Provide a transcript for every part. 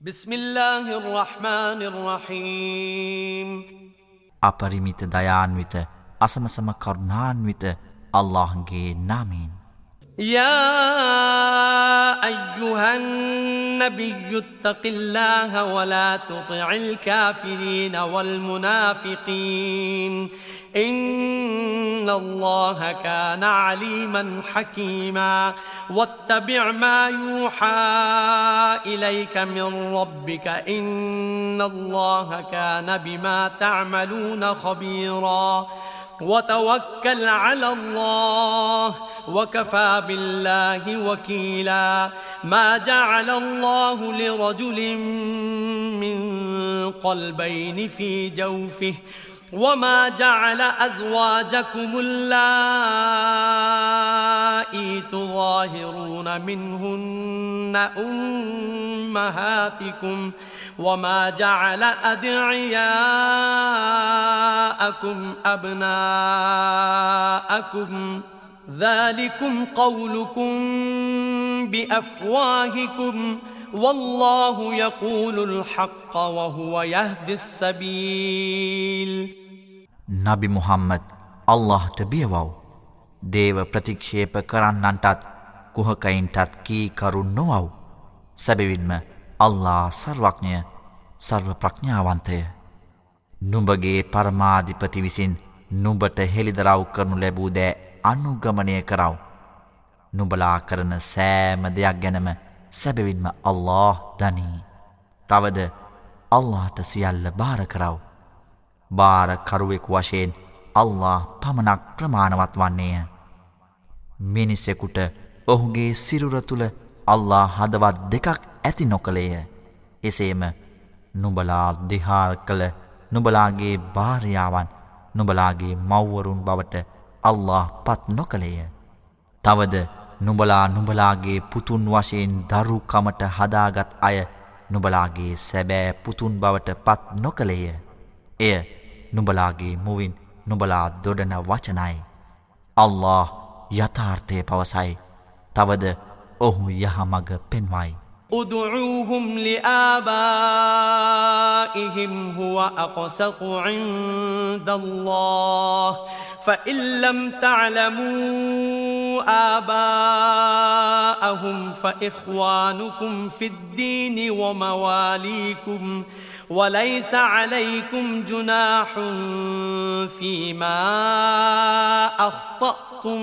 بسم الله الرحمن الرحيم අපරිමිත දයාන්විත අසමසම කරුණාන්විත අල්ලාහ්ගේ නාමයෙන්. යා අයියුහන් النبي اتق الله ولا تطع الكافرين والمنافقين. إن الله كان عليما حكيما. واتبع ما يوحى إليك من ربك. إن الله كان بما تعملون خبيرا. وتوكل على الله. وكفى بالله وكيلا ما جعل الله لرجل من قلبين في جوفه وما جعل أزواجكم اللائي تظاهرون منهن أمهاتكم وما جعل أدعياءكم أبناءكم ذلكم قولكم بأفواهكم والله يقول الحق وهو يهدي السبيل. نبي محمد الله تبيوව දේව ප්‍රතික්ෂේප කරන්නන්ටත් කුහකයින්ටත් කී කරු නොවව්. සැබවින්ම අල්ලා සර්වඥය සර්ව ප්‍රඥාවන්තය. නුඹගේ පරමාධිපති විසින් නුඹට හෙළිදරව් කරනු ලැබූ දෑ අනුගමනය කරව. නුබලා කරන සෑම දෙයක් ගැනම සැබවින්ම අල්له දනී. තවද අල්لهට සියල්ල භාර කරව. භාරකරුවෙක් වශයෙන් අල්له පමණක් ප්‍රමාණවත් වන්නේය. මිනිසෙකුට ඔහුගේ සිරුර තුළ අල්له හදවත් දෙකක් ඇති නොකළේය. එසේම නුබලා දෙහාල් කළ නුබලාගේ භාරයාවන් නුබලාගේ මව්වරුන් බවට අල්له පත් නොකළේය. තවද නුඹලා නුඹලාගේ පුතුන් වශයෙන් දරුකමට හදාගත් අය නුඹලාගේ සැබෑ පුතුන් බවට පත් නොකළේය. එය නුඹලාගේ මුවින් නුඹලා දොඩන වචනයි. අල්له යථාර්ථය පවසයි. තවද ඔහු යහමග පෙන්වයි. ادعوهم لآبائهم هو أقسط عند الله فإن لم تعلموا آباءهم فإخوانكم في الدين ومواليكم وليس عليكم جناح فيما أخطأتم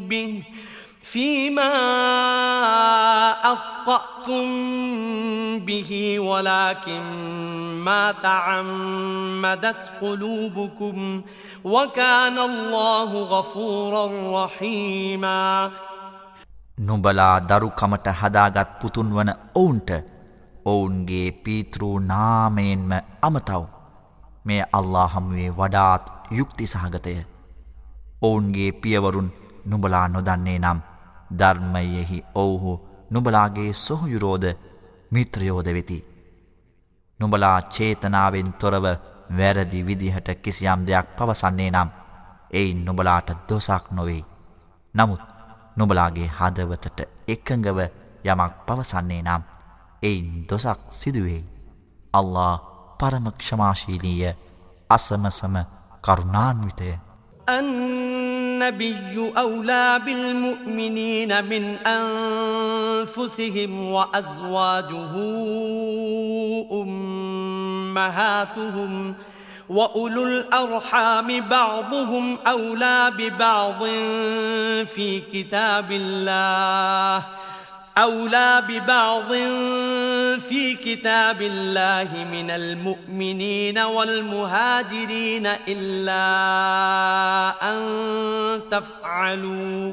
به فيما أخطأتم به ولكن ما تعمدت قلوبكم وكان الله غفورا رحيما නුඹලා දරුකමට හදාගත් පුතුන් වන ඔවුන්ට ඔවුන්ගේ පීතෘ නාමයෙන්ම අමතව් මේ අල්ලා හමුවේ වඩාත් යුක්ති සහගතය ඔවුන්ගේ පියවරුන් නුබලා නොදන්නේ නම් ධර්මයෙහි ඔවුහු නුබලාගේ සොහොයුරෝධ මිත්‍රයෝධ වෙති. නුබලා චේතනාවෙන් තොරව වැරදි විදිහට කිසියම් දෙයක් පවසන්නේ නම් එයින් නොබලාට දොසක් නොවෙයි. නමුත් නොබලාගේ හදවතට එකඟව යමක් පවසන්නේ නම් එයින් දොසක් සිදුවෙයි. අල්له පරමක්ෂමාශීලීය අසමසම කරුණාන්විතය. النبي أولى بالمؤمنين من أنفسهم وأزواجه أمهم أمهاتهم وأولو الأرحام بعضهم أولى ببعض في كتاب الله. أولى ببعض في كتاب الله من المؤمنين والمهاجرين إلا أن تفعلوا.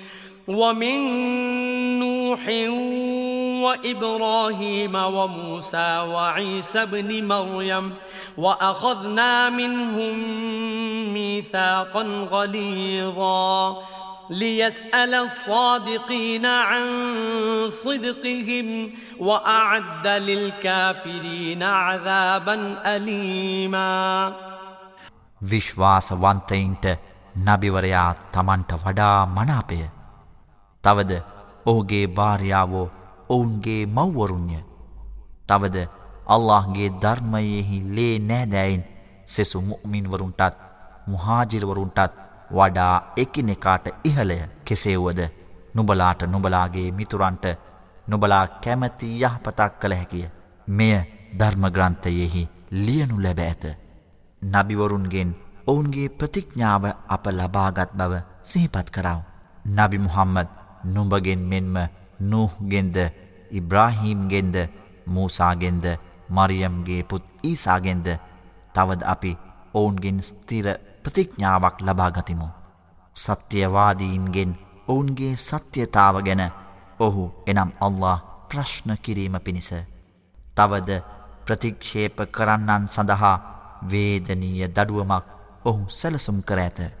ومن نوح وإبراهيم وموسى وعيسى بن مريم وأخذنا منهم ميثاقا غليظا ليسأل الصادقين عن صدقهم وأعد للكافرين عذابا أليما විශ්වාසවන්තයින්ට නබිවරයා තමන්ට වඩා මනාපය. තවද ඔහුගේ භාර්යාවෝ ඔවුන්ගේ මව්වරුන්ය. තවද අල්لهගේ ධර්මයෙහි ලේ නෑදෑයින් සෙසු මුමින්වරුන්ටත් මුහාජිරවරුන්ටත් වඩා එකිනෙකාට ඉහළය කෙසේවුවද නුබලාට නුබලාගේ මිතුරන්ට නුබලා කැමැති යහපතක් කළ හැකිය. මෙය ධර්මග්‍රන්ථයෙහි ලියනු ලැබ ඇත. නබිවරුන්ගෙන් ඔවුන්ගේ ප්‍රතිඥ්ඥාව අප ලබාගත් බව සිහිපත් කරව. නබි මුහම්මද නුඹගෙන් මෙන්ම නුහ්ගෙන්ද ඉබ්‍රාහීම්ගෙන්ද මූසාගෙන්ද මරියම්ගේ පුත් ඊසාගෙන්ද තවද අපි ඔවුන්ගෙන් ස්තිර ප්‍රතිඥ්ඥාවක් ලබාගතිමු. සත්‍යවාදීන්ගෙන් ඔවුන්ගේ සත්‍යතාව ගැන ඔහු එනම් අල්له ප්‍රශ්න කිරීම පිණිස. තවද ප්‍රතික්ෂේප කරන්නන් සඳහා වේදනීය දඩුවමක් ඔහු සැලසුම් කර ඇත.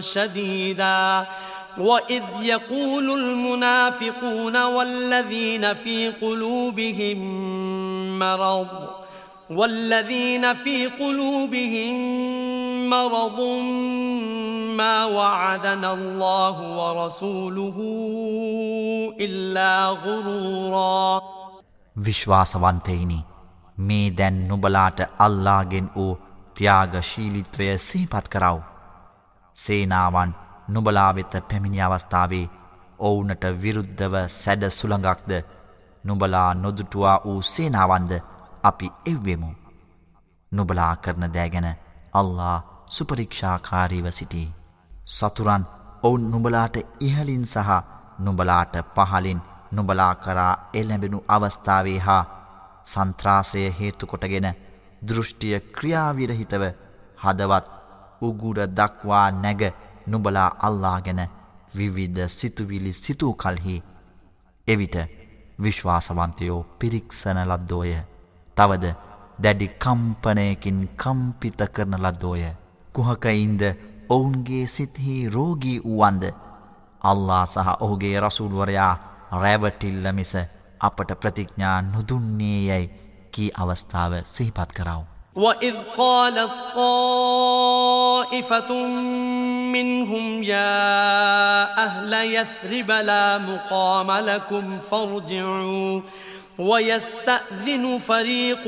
شديدا وإذ يقول المنافقون والذين في قلوبهم مرض والذين في قلوبهم مرض ما وعدنا الله ورسوله إلا غرورا විශ්වාසවන්තයිනි මේ දැන් නුබලාට අල්ලාගෙන් වූ ත්‍යාගශීලිත්වය සිහිපත් කරව. සේනාවන් නුබලා වෙත පැමිණි අවස්ථාවේ ඔවුනට විරුද්ධව සැඩ සුළඟක්ද නුබලා නොදුටුවා වූ සේනාවන්ද අපි එව්වෙමු. නුබලා කරන දෑගැන අල්ලා සුපරික්ෂාකාරීව සිටී. සතුරන් ඔවුන් නුබලාට ඉහලින් සහ නුබලාට පහලින් නුබලා කරා එල්ලැබෙනු අවස්ථාවේ හා සන්ත්‍රාසය හේතුකොටගෙන දෘෂ්ටිය ක්‍රියාවිරහිතව හදවත් උගුඩ දක්වා නැග නුබලා අල්ලා ගැන විවිධ සිතුවිලි සිතූ කල්හි. එවිට විශ්වාසවන්තයෝ පිරික්සන ලද්දෝය. තවද දැඩි කම්පනයකින් කම්පිත කරන ලද්දෝය. කුහකයින්ද ඔවුන්ගේ සිත්හි රෝගී වුවන්ද අල්ලා සහ ඔහුගේ රසුල්වරයා රැවටිල්ල මිස අපට ප්‍රතිඥා නුදුන්නේ යැයි කී අවස්ථාව සිහිපත් කරව. وإذ قالت طائفة منهم يا أهل يثرب لا مقام لكم فارجعوا ويستأذن فريق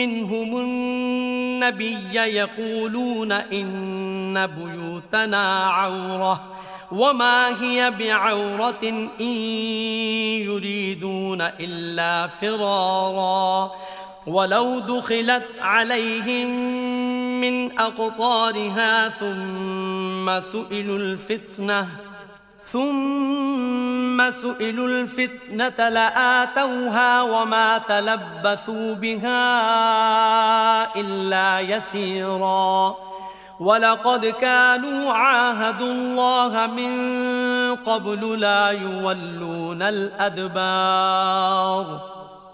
منهم النبي يقولون إن بيوتنا عوره وما هي بعورة إن يريدون إلا فرارا ولو دخلت عليهم من أقطارها ثم سئلوا الفتنة ثم سئلوا الفتنة لآتوها وما تلبثوا بها إلا يسيراً ولقد كانوا عاهدوا الله من قبل لا يولون الأدبار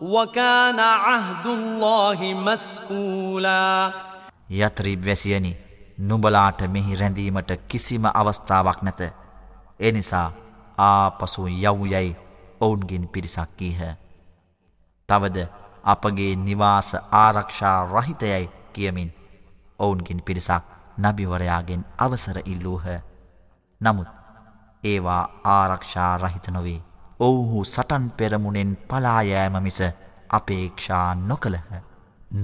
وكان عهد الله مسئولا යත්‍රීබ් වැසියනි නුබලාට මෙහි රැඳීමට කිසිම අවස්ථාවක් නැත. එනිසා ආපසු යව් යැයි ඔවුන්ගෙන් පිරිසක් කීහ. තවද අපගේ නිවාස ආරක්ෂා රහිතයයි කියමින් ඔවුන්ගෙන් පිරිසක් නබිවරයාගෙන් අවසර ඉල්ලූහ. නමුත් ඒවා ආරක්ෂා රහිත නොවේ. ඔවුහු සටන් පෙරමුණෙන් පලායෑම මිස අපේක්ෂා නොකළහ.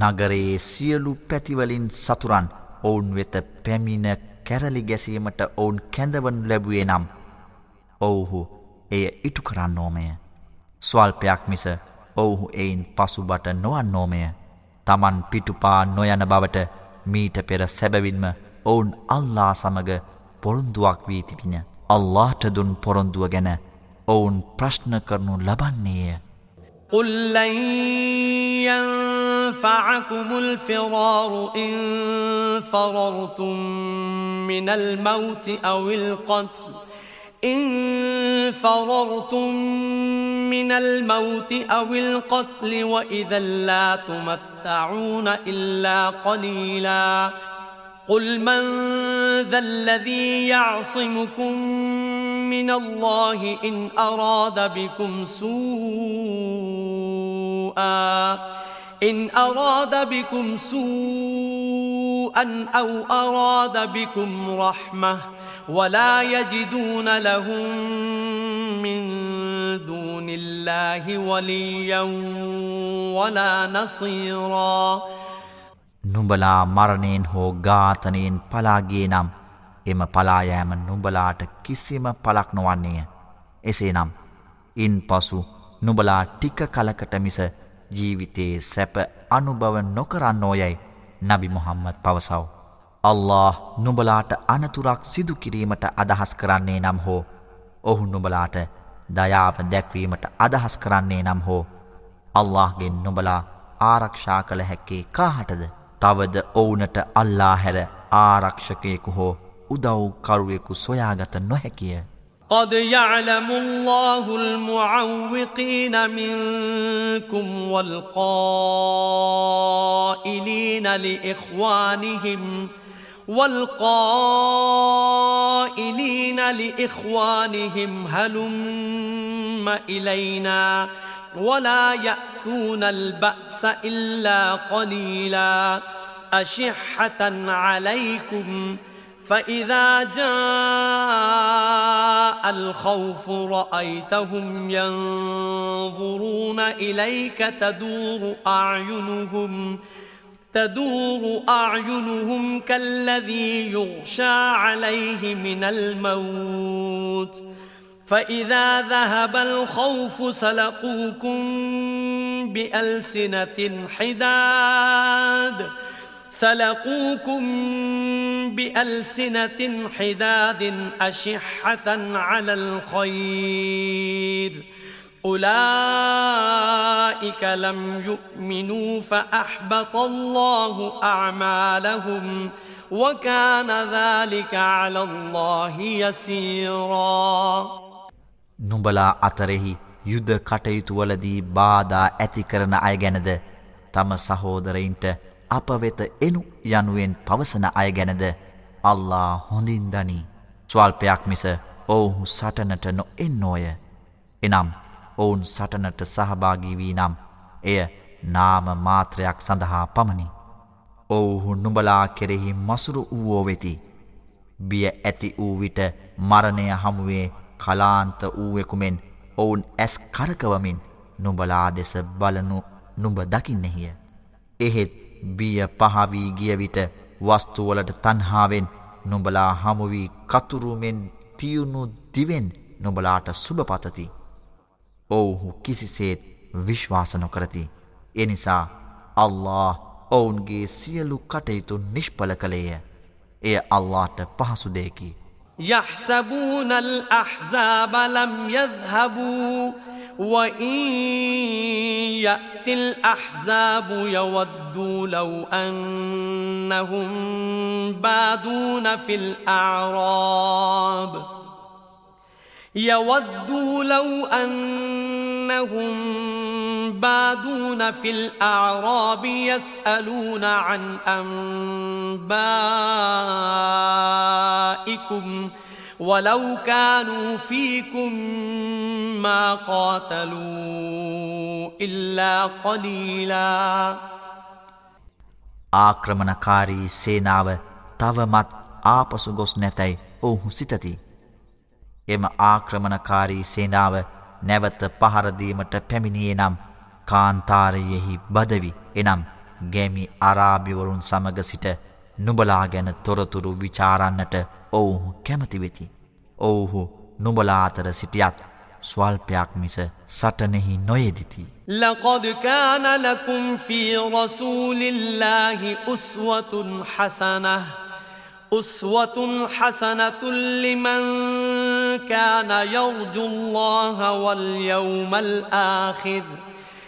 නගරයේ සියලු පැතිවලින් සතුරන් ඔවුන් වෙත පැමිණ කැරලි ගැසීමට ඔවුන් කැඳවන් ලැබුවේ නම් ඔවුහු එය ඉටු කරන්නෝමය. ස්වල්පයක් මිස ඔවුහු එයින් පසුබට නොවන්නෝමය. තමන් පිටුපා නොයන බවට මීට පෙර සැබවින්ම ඔවුන් අල්ලා සමග පොරුන්දුවක් වී තිබින. අල්ලාට දුන් පොරොන්දුව ගැන ඔවුන් ප්‍රශ්න කරනු ලබන්නේය. قل لن ينفعكم الفرار إن فررتم من الموت أو القتل إن فررتم من الموت أو القتل وإذا لا تمتعون إلا قليلا قل من ذا الذي يعصمكم من الله إن أراد بكم سوءا إن أراد بكم سوءا أو أراد بكم رحمةً ولا يجدون لهم من دون الله وليا ولا نصيرا නුඹලා මරණයෙන් හෝ ඝාතනයෙන් පලාගියේ නම් එම පලායෑම නුඹලාට කිසිම පලක් නොවන්නේය. එසේනම් ඉන් පසු නුබලා ටික කලකට මිස ජීවිතයේ සැප අනුභව නොකරන්නෝයැයි නබි මොහම්මත් පවසව. අල්له නුබලාට අනතුරක් සිදුකිරීමට අදහස් කරන්නේ නම් හෝ ඔහු නුබලාට දයාව දැක්වීමට අදහස් කරන්නේ නම් හෝ අල්لهගෙන් නුබලා ආරක්ෂා කළ හැක්කේ කාහටද තවද ඔවුනට අල්ලා හැර ආරක්ෂකයෙකු හෝ උදව්කරුවෙකු සොයාගත නොහැකිය. قد يعلم الله المعوقين منكم والقائلين لإخوانهم والقائلين لإخوانهم هلم إلينا ولا يأتون البأس إلا قليلا أشحة عليكم فإذا جاء الخوف رأيتهم ينظرون إليك تدور أعينهم ۖ تدور أعينهم كالذي يغشى عليه من الموت. فإذا ذهب الخوف سلقوكم بألسنة حداد. سلقوكم بألسنة حداد أشحة على الخير أولئك لم يؤمنوا فأحبط الله أعمالهم وكان ذلك على الله يسيرا නුඹලා අතරෙහි යුද කටයුතුවලදී බාධා ඇති කරන අය ගැනද තම සහෝදරයින්ට අප වෙත එනු යනුවෙන් පවසන අය ගැනද අල්ලා හොඳින් දනී ස්වල්පයක් මිස ඔවුහු සටනට නො එන්නෝය එනම් ඔවුන් සටනට සහභාගී වී නම් එය නාම මාත්‍රයක් සඳහා පමණි. ඔවුහු නුඹලා කෙරෙහි මසුරු වූෝ වෙති. බිය ඇති වූ විට මරණය හමුවේ කලාන්ත වූවෙකුමෙන් ඔවුන් ඇස් කරකවමින් නුඹලා දෙස බලනු නුඹ දකින්නෙහිය. එහෙත් බිය පහවී ගිය විට වස්තුවලට තණ්හාවෙන් නුඹලා හමු වී කතුරුමෙන් තියුණු දිවෙන් නුඹලාට සුබපතති. ඔව්හු කිසිසේත් විශ්වාස නොකරති. ඒ නිසා අල්ලාහ් ඔවුන්ගේ සියලු කටයුතු නිෂ්ඵල කළේය. එය අල්ලාහට පහසු දෙයකි. يحسبون الأحزاب لم يذهبوا وإن يأتي الأحزاب يودوا لو أنهم بادون في الأعراب يودوا لو أنهم بادون في الأعراب يسألون عن أنبائكم ولو كانوا فيكم ما قاتلوا إلا قليلا ආක්‍රමණකාරී සේනාව තවමත් ආපසු ගොස් නැතැයි ඔවුහු සිතති. එම ආක්‍රමණකාරී සේනාව නැවත පහරදීමට පැමිණියේ නම් කාන්තාරයෙහි බදවි එනම් ගැමි අරාභිවරුන් සමග සිට නුබලා ගැන තොරතුරු විචාරන්නට ඔවුහු කැමතිවෙති. ඔවුහු නුබලා අතර සිටියත් ස්වල්පයක් මිස සටනෙහි නොයෙදිති. لقد كان لكم في رسول الله أسوة حسنة أسوة حسنة لمن كان يرجو الله واليوم الآخر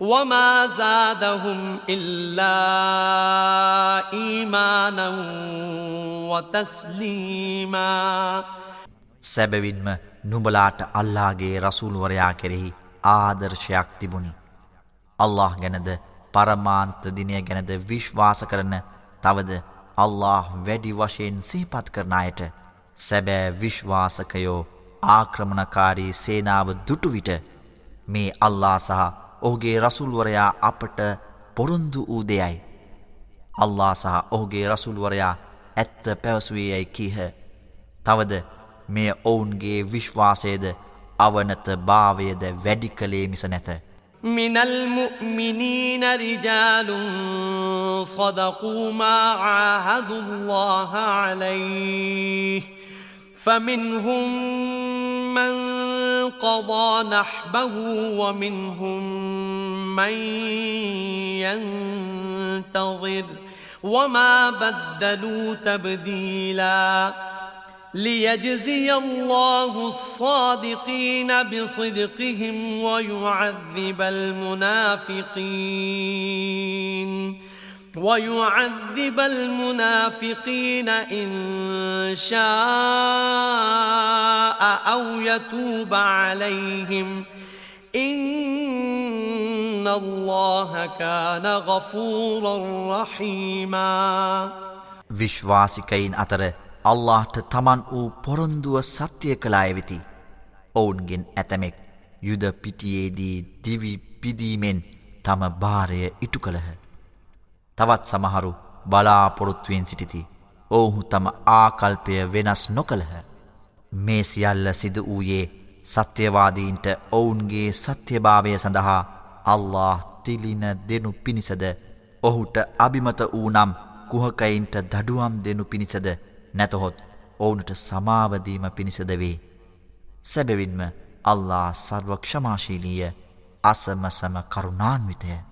وما زادهم إلا إيمانا وتسليما සැබවින්ම නුඹලාට අල්ලාගේ රසූල්වරයා කෙරෙහි ආදර්ශයක් තිබුණි. අල්له ගැනද පරමාන්ත දිනය ගැනද විශ්වාස කරන තවද අල්له වැඩි වශයෙන් සීපත් කරණයට සැබෑ විශ්වාසකයෝ ආක්‍රමණකාරී සේනාව දුටුවිට මේ අල්ලා සහ ඔහුගේ රසුල්වරයා අපට පොරොන්දු වූ දෙයයි. අල්ලා සහ ඔහුගේ රසුල්වරයා ඇත්ත පැවසුවයයි කීහ. තවද මේ ඔවුන්ගේ විශ්වාසයද අවනත භාවයද වැඩි කළේ මිස නැත. من المؤمنين رجال صدقوا ما عاهدوا الله عليه فمنهم من قضى نحبه ومنهم من ينتظر وما بدلوا تبديلاً ليجزي الله الصادقين بصدقهم ويعذب المنافقين ويعذب المنافقين إن شاء أو يتوب عليهم إن الله كان غفورا رحيما විශ්වාසිකයින් අතර අල්ලාහට තමන් වූ පොරොන්දුව සත්‍යය කළාය වෙති. ඔවුන්ගෙන් ඇතමෙක් යුද පිටියේදී දිවි පිදීමෙන් තම භාරය ඉටු කළහ. තවත් සමහරු බලාපොරොත්තුවෙන් සිටිති. ඔවුහු තම ආකල්පය වෙනස් නොකළහ. මේ සියල්ල සිද වූයේ සත්‍යවාදීන්ට ඔවුන්ගේ සත්‍යභාවය සඳහා අල්له තිලින දෙනු පිණිසද ඔහුට අභිමත වූ නම් කුහකයින්ට දඩුවම් දෙනු පිණිසද නැතහොත් ඔවුනට සමාවදීම පිණිසද වේ. සැබවින්ම අල්ලා සර්වක්ෂමාශීලීය අසමසම කරුණාන්විතය.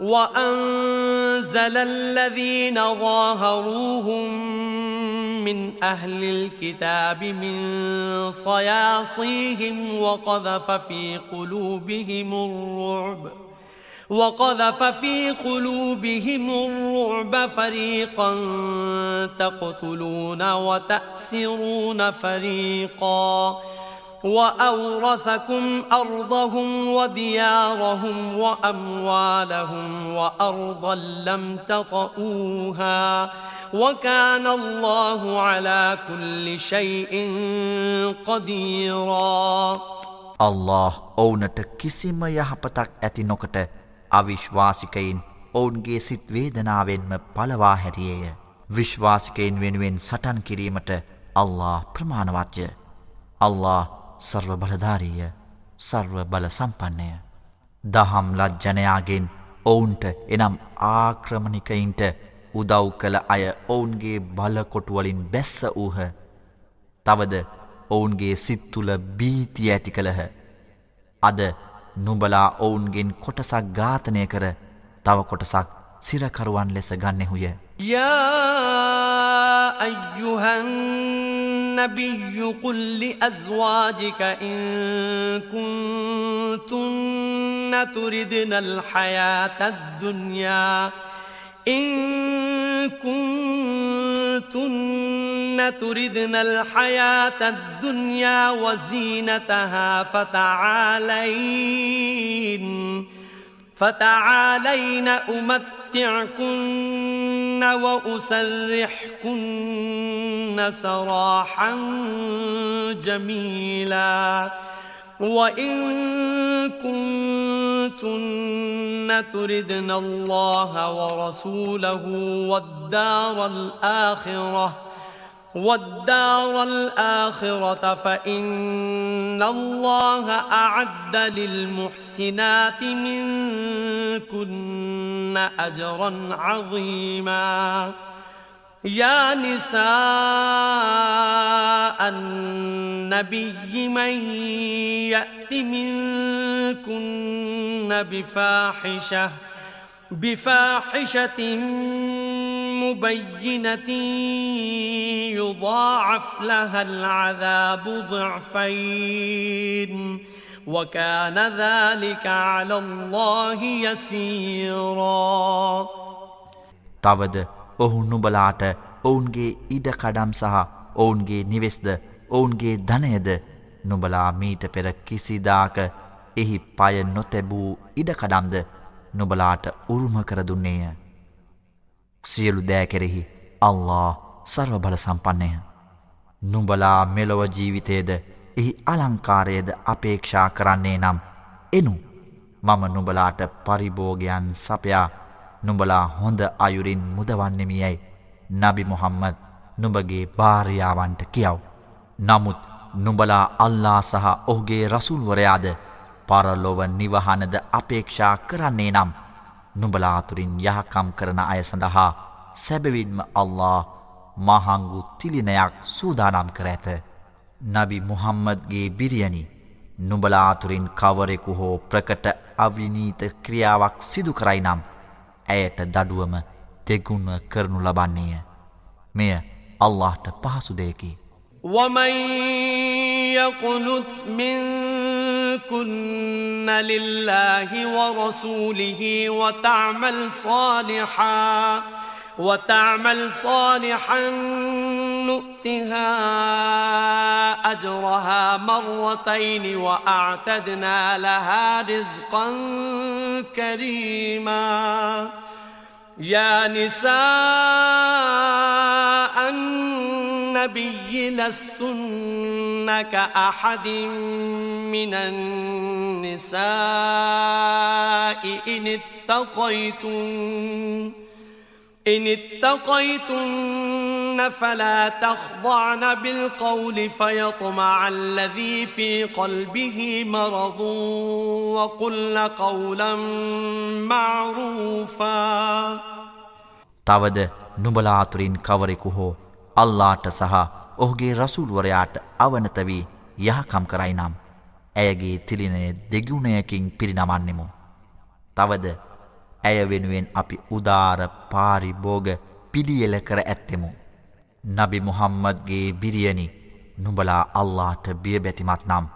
وأنزل الذين ظاهروهم من أهل الكتاب من صياصيهم وقذف في قلوبهم الرعب وقذف في قلوبهم الرعب فريقا تقتلون وتأسرون فريقا. وأورثكم أرضهم وديارهم وأموالهم وأرضا لم تطئوها وكان الله على كل شيء قديرا. الله ඔවුනට කිසිම යහපතක් ඇති නොකට අවිශ්වාසිකයින් ඔවුන්ගේ සිත් වේදනාවෙන්ම පලවා හැරියේය. විශ්වාසිකයින් වෙනුවෙන් සටන් කිරීමට අල්له ප්‍රමාණවත්ය. අල්له සර්ව බලධාරීය සර්ව බල සම්පන්නය. දහම් ලජ්ජනයාගෙන් ඔවුන්ට එනම් ආක්‍රමණිකයින්ට උදව් කළ අය ඔවුන්ගේ බලකොටුවලින් බැස්ස වූහ. තවද ඔවුන්ගේ සිත්තුල බීති ඇති කළහ. අද නුබලා ඔවුන්ගෙන් කොටසක් ඝාතනය කර තව කොටසක් සිරකරුවන් ලෙස ගන්නෙහුය. يا أيها النبي قل لأزواجك إن كنتن تردن الحياة الدنيا إن كنتن تردن الحياة الدنيا وزينتها فتعالين. فتعالين أمتعكن وأسرحكن سراحا جميلا وإن كنتن تردن الله ورسوله والدار الآخرة والدار الآخرة فإن الله أعد للمحسنات منكن أجرا عظيما. يا نساء النبي من يأت منكن بفاحشة بفاحشة مبينة يضاعف لها العذاب ضعفين وكان ذلك على الله يسيرا තවද ඔහු නුබලාට ඔවුන්ගේ ඉඩකඩම් සහ ඔවුන්ගේ නිවෙස්ද ඔවුන්ගේ ධනයද නුබලා මීට පෙර කිසිදාක එහි පය නොතැබූ ඉඩකඩම්ද නුබලාට උරුම කර දුන්නේය. සියලු දෑ කෙරෙහි අල්له සර්ව බල සම්පන්නය. නුඹලා මෙලොව ජීවිතයේද එහි අලංකාරයද අපේක්ෂා කරන්නේ නම් එනු මම නුබලාට පරිභෝගයන් සපයා නුඹලා හොඳ අයුරින් මුදවන්නෙමියයි නබි මොහම්මද නුඹගේ භාරයාවන්ට කියව්. නමුත් නුඹලා අල්ලා සහ ඔහුගේ රසුල්වරයාද පරලොව නිවහනද අපේක්ෂා කරන්නේ නම් නුඹලාතුරින් යහකම් කරන අය සඳහා සැබවින්ම අල්له මහංගු තිලිනයක් සූදානම් කර ඇත. නබි මුහම්මදගේ බිරියනි නුඹලාතුරින් කවරෙකු හෝ ප්‍රකට අවිනීත ක්‍රියාවක් සිදු කරයි නම් ඇයට දඩුවම තෙගුණ කරනු ලබන්නේය. මෙය අල්لهට පහසුදයකි ومن يقنت من منكن لله ورسوله وتعمل صالحا وتعمل صالحا نؤتها أجرها مرتين وأعتدنا لها رزقا كريما يا نساء لستن كأحد من النساء إن اتقيتن إن اتقيتن فلا تخضعن بالقول فيطمع الذي في قلبه مرض وقلن قولا معروفا තවද නුඹලා අතුරින් කවරෙකු හෝ අල්ලාට සහ ඔහුගේ රසූල්වරයාට අවනත වී යහකම් කරයි නම් ඇයගේ තිලිනය දෙගුණයකින් පිරිනමන්නෙමු. තවද ඇය වෙනුවෙන් අපි උදාර පාරිභෝග පිළියෙල කර ඇත්තෙමු. නබි මුහම්මදගේ බිරියනි නුඹලා අල්ලාට බියබැතිමත් නම්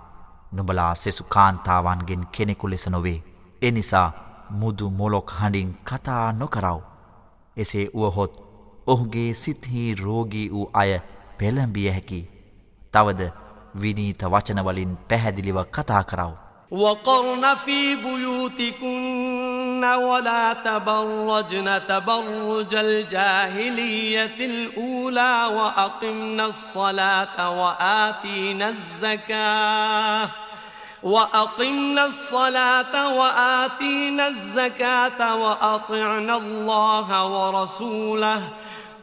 නුඹලා සෙසු කාන්තාවන්ගෙන් කෙනෙකු ලෙස නොවේ. එනිසා මුදු මොලොක් හඬින් කතා නොකරව. එසේ වුවහොත් ඔහුගේ සිත්හි රෝගී වූ අය පෙළඹිය හැකි. තවද විනීත වචනවලින් පැහැදිලිව කතා කරව. وقرن في بيوتكن ولا تبرجن تبرج الجاهلية الأولى وأقمنا الصلاة وآتينا الزكاة وأقمنا الصلاة وآتينا الزكاة وأطعنا الله ورسوله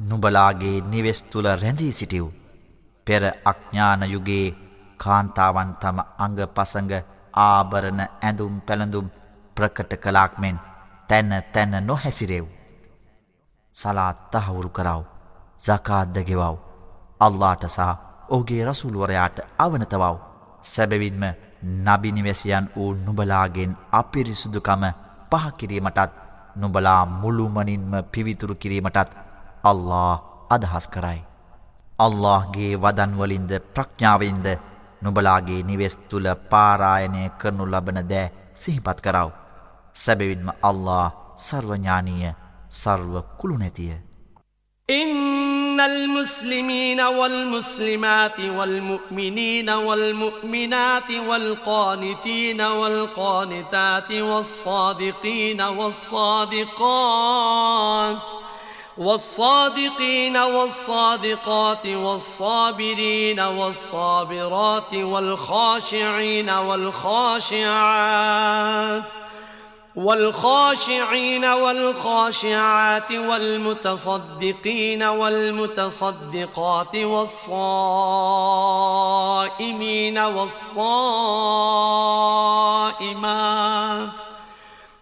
නුබලාගේ නිවෙස් තුළ රැඳී සිටිව්. පෙර අඥ්ඥානයුගේ කාන්තාවන් තම අඟ පසඟ ආභරණ ඇඳුම් පැළඳුම් ප්‍රකට කලාක් මෙන් තැන්න තැන්න නොහැසිරෙව්. සලාත් තහවුරු කරව සකාද්දගෙවව් අල්ලාට සහ ඕගේ රසුළුවරයාට අවනතවව් සැබවින්ම නබිනිවැසියන් වූ නුබලාගෙන් අපිරිසුදුකම පහකිරීමටත් නුබලා මුළුමනින්ම පිවිතුරු කිරීමටත් අල්ලා අදහස් කරයි. අල්لهගේ වදන්වලින්ද ප්‍රඥාවෙන්ද නුබලාගේ නිවෙස් තුළ පාරායනය කරනු ලබන දෑ සිහිපත් කරව. සැබවින්ම අල්له සර්වඥානීය සර්ව කුළුනැතිය. إن المسلمين والمسلمات والمؤمنين والمؤمنات والقانتين والقانتات والصادقين والصادقات والصادقين والصادقات والصابرين والصابرات والخاشعين والخاشعات والخاشعين والخاشعات والمتصدقين والمتصدقات والصائمين والصائمات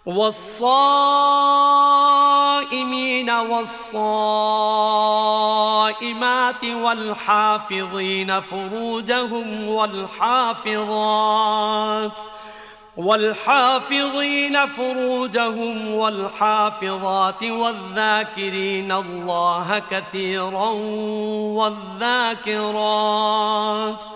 والصائمين والصائمات والحافظين فروجهم والحافظات والحافظين فروجهم والحافظات والذاكرين الله كثيرا والذاكرات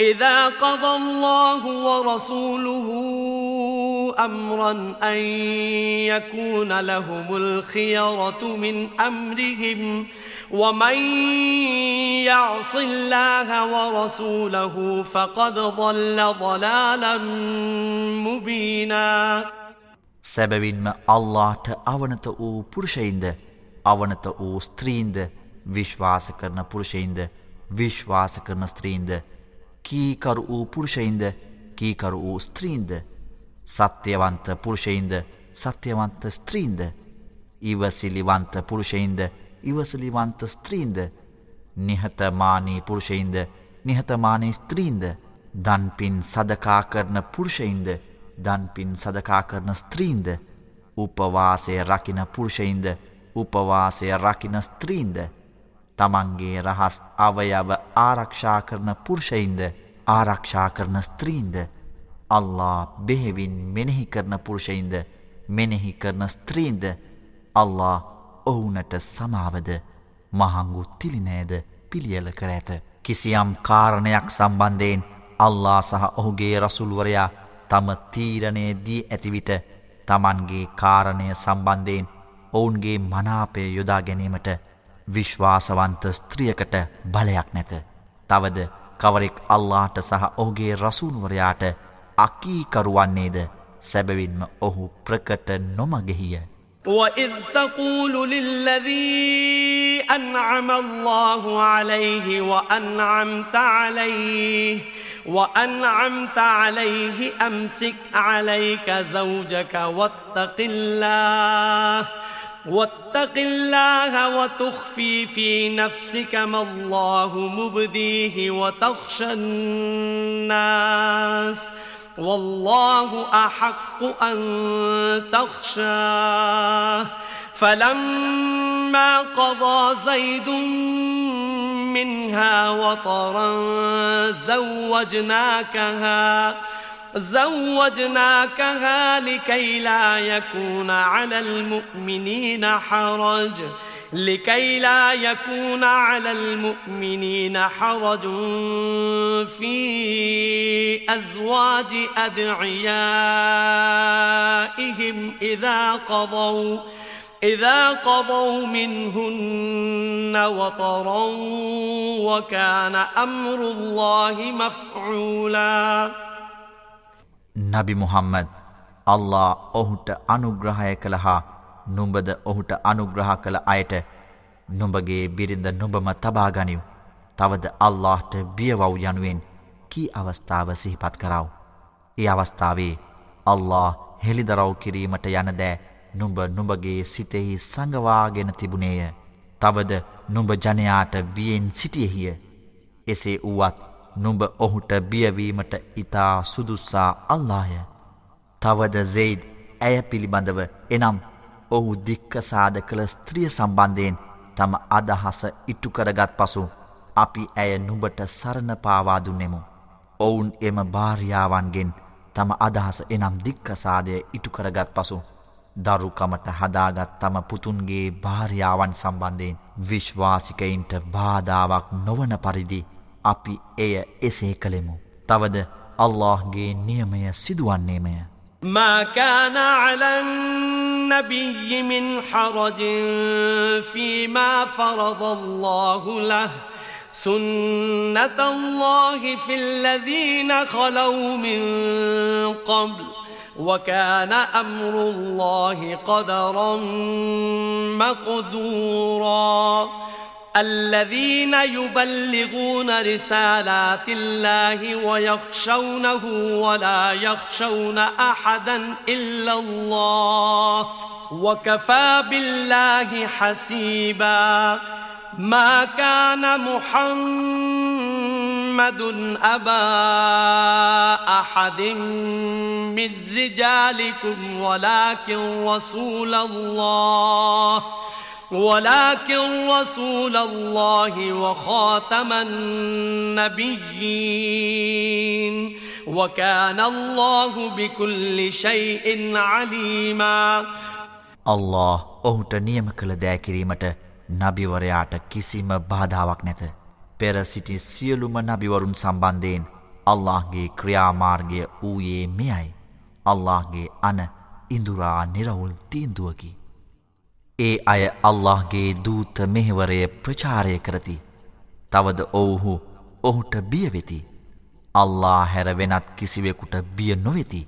إذا قضى الله ورسوله أمرا أن يكون لهم الخيرة من أمرهم ومن يعص الله ورسوله فقد ضل ضلالا مبينا සැබවින්ම අල්ලාට අවනත වූ පුරුෂයින්ද අවනත වූ ස්ත්‍රීන්ද විශ්වාස කරන පුරුෂයින්ද විශ්වාස කරන ස්ත්‍රීන්ද කීකරු වූ පුරුෂයින්ද කීකරු වූ ස්ත්‍රීන්ද? සත්‍යවන්ත පුරුෂයින්ද සත්‍යවන්ත ස්ත්‍රීන්ද? ඉවසිලිවන්ත පුරුෂයින්ද ඉවසලිවන්ත ස්ත්‍රීන්ද? නිහතමානී පුරුෂයින්ද නිහතමානී ස්ත්‍රීන්ද? දන්පින් සදකා කරන පුරුෂයින්ද දන්පින් සදකා කරන ස්ත්‍රීන්ද? උපවාසය රකින පුරුෂයින්ද උපවාසය රකින ස්ත්‍රීන්ද? තමන්ගේ රහස් අවයව ආරක්ෂා කරන පුරුෂයින්ද ආරක්ෂා කරන ස්ත්‍රීන්ද අල්ලා බෙහෙවින් මෙනෙහි කරන පුරුෂයින්ද මෙනෙහි කරන ස්ත්‍රීන්ද අල්ලා ඔවුනට සමාවද මහංගු තිලිනෑද පිළියල කර ඇත. කිසියම් කාරණයක් සම්බන්ධයෙන් අල්ලා සහ ඔහුගේ රසුල්වරයා තම තීරණය දී ඇතිවිට තමන්ගේ කාරණය සම්බන්ධයෙන් ඔවුන්ගේ මනාපය යොදා ගැනීමට විශ්වාසවන්ත ස්ත්‍රියකට බලයක් නැත. තවද කවරෙක් අල්ලාට සහ ඔහුගේ රසූනුවරයාට අකීකරුවන්නේද සැබවින්ම ඔහු ප්‍රකට නොමගෙහිය. وإذ تقول للذي أنعم الله عليه وأنعمت عليه وأنعمت عليه أمسك عليك زوجك واتق الله واتق الله وتخفي في نفسك ما الله مبديه وتخشى الناس والله أحق أن تخشاه. فلما قضى زيد منها وطرا زوجناكها زوجناكها لكي لا يكون على المؤمنين حرج. لكي لا يكون على المؤمنين حرج في أزواج أدعيائهم إذا قضوا إذا قضوا منهن وطرا وكان أمر الله مفعولا. නබි මුහම්මද. අල්ලා ඔහුට අනුග්‍රහය කළ හා නුඹද ඔහුට අනුග්‍රහ කළ අයට නුඹගේ බිරිඳ නුඹම තබාගනිව් තවද අල්لهට බියවව් යනුවෙන් කී අවස්ථාව සිහිපත් කරව. ඒ අවස්ථාවේ අල්له හෙළිදරව් කිරීමට යනදෑ නුඹ නුඹගේ සිතෙහි සඟවාගෙන තිබුණේය. තවද නුඹ ජනයාට බියෙන් සිටියහිය. එසේ වුවත් නුඹ ඔහුට බියවීමට ඉතා සුදුස්සා අල්ලාය. තවද සෙයිඩ් ඇය පිළිබඳව එනම් ඔහු දික්කසාද කළ ස්ත්‍රිය සම්බන්ධයෙන් තම අදහස ඉටුකරගත් පසු අපි ඇය නුබට සරණ පාවාදුන්නෙමු. ඔවුන් එම භාර්යාවන්ගෙන් තම අදහස එනම් දික්කසාදය ඉටුකරගත් පසු දරුකමට හදාගත් තම පුතුන්ගේ භාර්යාවන් සම්බන්ධයෙන් විශ්වාසිකයින්ට බාධාවක් නොවන පරිදි අපි එය එසේ කළෙමු. තවද අල්لهගේ නියමය සිදුවන්නේමය. ماكان على النبي من حرج فيما فرض الله له سنة الله في الذين خلوا من قبل وكان أمر الله قدرا مقدورا الذين يبلغون رسالات الله ويخشونه ولا يخشون أحدا إلا الله وكفى بالله حسيبا ما كان محمد أبا أحد من رجالكم ولكن رسول الله ولكن رسول الله وخاتم النبيين وكان الله بكل شيء عليما الله ඔහුට නියම කළ දෑ කිරීමට නබිවරයාට කිසිම බාධාවක් නැත. පෙර සිටි සියලුම නබිවරුන් සම්බන්ධයෙන් අල්لهගේ ක්‍රියාමාර්ගය වූයේ මෙයයි. අල්لهගේ අන ඉඳුරා නිරවුල් තීන්දුවකි. ඒ අය අල්لهගේ දූත මෙහෙවරය ප්‍රචාරය කරති. තවද ඔවුහු ඔහුට බියවෙති. අල්ලා හැර වෙනත් කිසිවෙකුට බිය නොවෙති.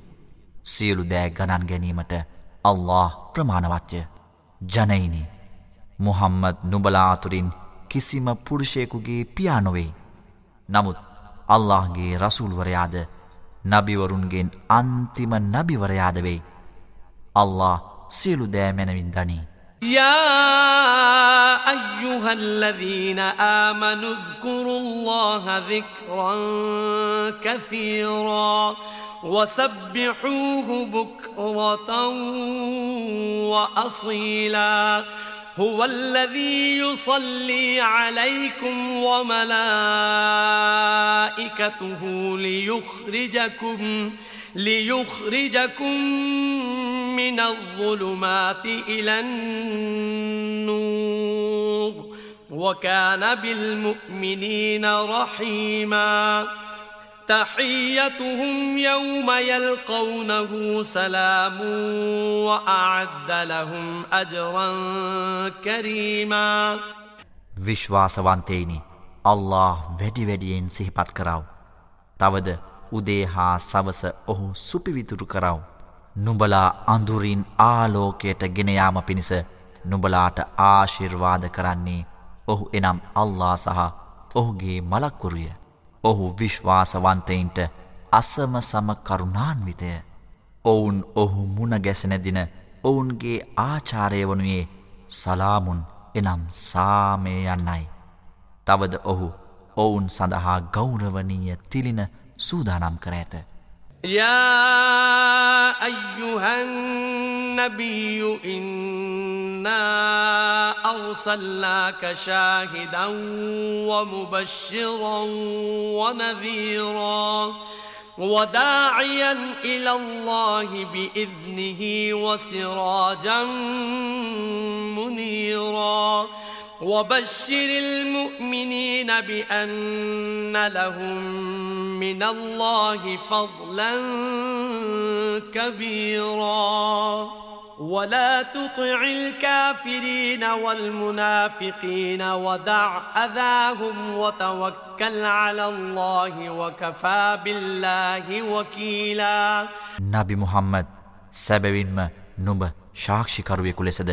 සියලු දෑ ගණන් ගැනීමට අල්له ප්‍රමාණවච්චය. ජනයිනි මුහම්මද නුබලාතුරින් කිසිම පුරුෂයකුගේ පියානොවෙයි. නමුත් අල්لهගේ රසුල්වරයාද නබිවරුන්ගෙන් අන්තිම නබිවරයාද වෙයි. අල්له සියලු දෑමැනවින් දනී. يا أيها الذين آمنوا اذكروا الله ذكرا كثيرا وسبحوه بكرة وأصيلا هو الذي يصلي عليكم وملائكته ليخرجكم ليخرجكم من الظلمات إلى النور وكان بالمؤمنين رحيما تحيتهم يوم يلقونه سلام وأعد لهم أجرا كريما විශ්වාසවන්තේනි අල්له වැඩි වැඩියෙන් සිහිපත් කරව. තවද උදේ හා සවස ඔහු සුපිවිතුරු කරව. නුඹලා අඳුරින් ආලෝකයට ගෙනයාම පිණිස නුඹලාට ආශිර්වාද කරන්නේ ඔහු එනම් අල්ලා සහ ඔහුගේ මලක්කුරුය. ඔහු විශ්වාසවන්තයින්ට අසම සම කරුණාන්විතය. ඔවුන් ඔහු මුණගැසෙනදින ඔවුන්ගේ ආචාරය වනුයේ සලාමුන් එනම් සාමය යන්නයි. තවද ඔහු ඔවුන් සඳහා ගෞරවනීය තිලින سودا نام کرے يا أيها النبي إنا أرسلناك شاهدا ومبشرا ونذيرا وداعيا إلى الله بإذنه وسراجا منيرا وبشر المؤمنين بأن لهم من الله فضلا كبيرا ولا تطع الكافرين والمنافقين ودع أذاهم وتوكل على الله وكفى بالله وكيلا نبي محمد සැබවින්ම නුඹ ශාක්ෂිකරුවෙකු ලෙසද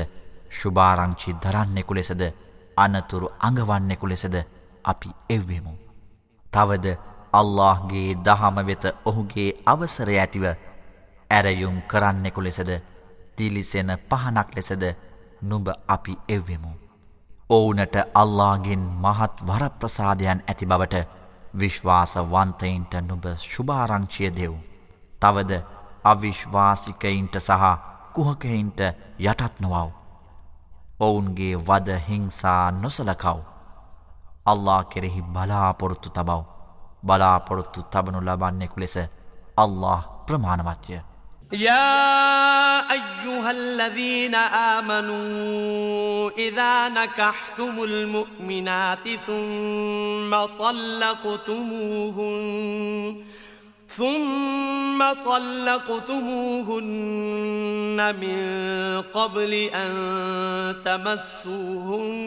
ශුභාරංචි දරන්නෙකු ලෙසද අනතුරු අඟවන්නෙකු ලෙසද අපි එව්වෙමු. තවද අල්لهගේ දහම වෙත ඔහුගේ අවසර ඇතිව ඇරයුම් කරන්නෙකු ලෙසද තිලිසෙන පහනක් ලෙසද නුඹ අපි එව්වෙමු. ඔවුනට අල්ලාගෙන් මහත් වරප්‍රසාදයන් ඇති බවට විශ්වාසවන්තයින්ට නුබ ශුභාරංචිය දෙව්. තවද අවිශ්වාසිකයින්ට සහ කුහකයින්ට යටත් නොවව්. ඔවුන්ගේ වද හිංසා නොසලකව්. අල්ලා කෙරෙහි බලාපොරොත්තු තබව. බලාපොරොත්තු තබනු ලබන්නෙකු ලෙස අල්له ප්‍රමාණවත්ය. يا أيها الذين آمنوا إذا نكحتم المؤمنات ثم طلقتموهن ثم طلقتموهن من قبل أن تمسوهن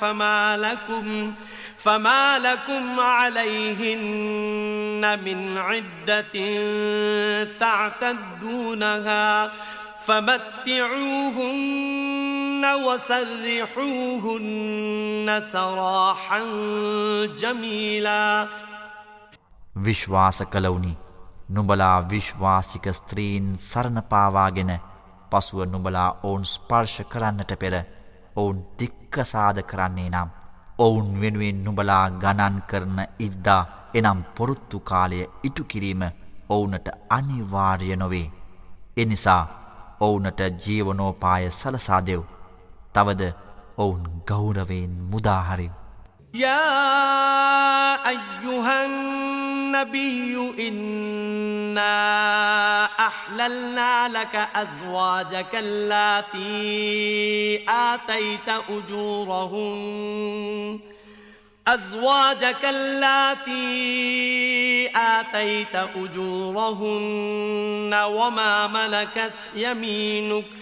فما لكم فما لكم عليهن من عدة تعتدونها فمتعوهن وسرحوهن سراحا جميلا විශ්වාස කළවුනි නුඹලා විශ්වාසික ස්ත්‍රීන් සරණපාවාගෙන පසුව නුඹලා ඔවුන් ස්පර්ශ කරන්නට පෙර ඔවුන් දික්කසාද කරන්නේ නම් ඔවුන් වෙනුවෙන් නුබලා ගණන් කරන ඉද්දා එනම් පොරොත්තු කාලය ඉටු කිරීම ඔවුනට අනිවාර්ය නොවේ. එනිසා ඔවුනට ජීවනෝපාය සලසාදෙව්. තවද ඔවුන් ගෞරවයෙන් මුදාහරිව්. يا أيها النبي إنا أحللنا لك أزواجك اللاتي آتيت أجورهن. أزواجك اللاتي آتيت أجورهن وما ملكت يمينك.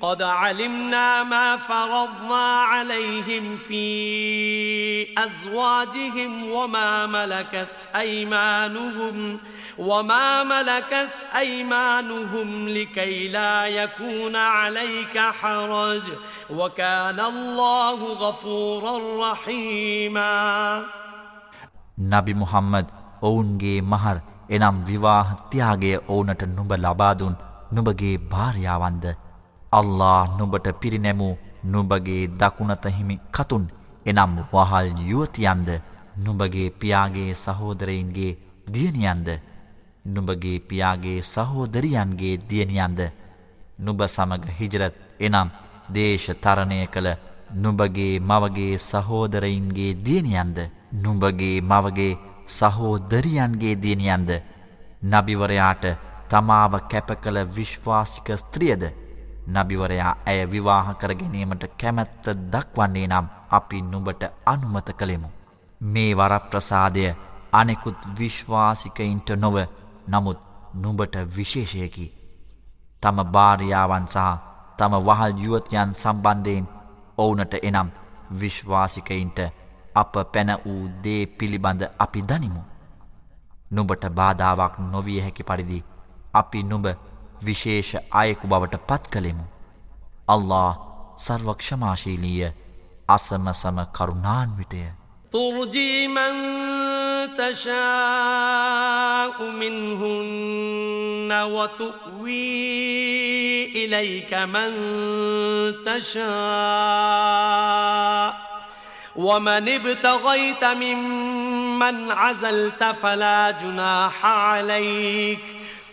قد علمنا ما فرضنا عليهم في أزواجهم وما ملكت أيمانهم وما ملكت أيمانهم لكي لا يكون عليك حرج وكان الله غفورا رحيما නබි මුහම්මද් ඔවුන්ගේ මහර් එනම් විවාහ ත්‍යාගය ඕනට නුඹ ලබාදුන් නුබගේ භාර්යාවන්ද අල්ලා නුබට පිරිනැමූ නුබගේ දකුණතහිමි කතුන් එනම් වහල් යුවතියන්ද නුබගේ පියාගේ සහෝදරයින්ගේ දියනියන්ද නුබගේ පියාගේ සහෝදරියන්ගේ දියනියන්ද නුබ සමග හිජරත් එනම් දේශ තරණය කළ නුබගේ මවගේ සහෝදරයින්ගේ දියනියන්ද නුඹගේ මවගේ සහෝදරියන්ගේ දියනියන්ද නබිවරයාට තමාව කැප කළ විශ්වාසික ස්ත්‍රියද නබිවරයා ඇය විවාහ කර ගැනීමට කැමැත්ත දක්වන්නේ නම් අපි නුබට අනුමත කළෙමු. මේ වරප්‍රසාදය අනෙකුත් විශ්වාසිකයින්ට නොව නමුත් නුබට විශේෂයකි. තම භාරියාවන් සහ තම වහල් යුවතයන් සම්බන්ධයෙන් ඔවුනට එනම් විශ්වාසිකයින්ට අප පැන වූ දේ පිළිබඳ අපි දනිමු. නුබට බාධාවක් නොවිය හැකි පරිදි අපි නුබ විශේෂ අයෙකු බවට පත් කළෙමු. අල්له සර්වක්ෂමාශීලීය අසම සම කරුණාන්විතය. تشاء منهن وتؤوي إليك من تشاء ومن ابتغيت ممن عزلت فلا جناح عليك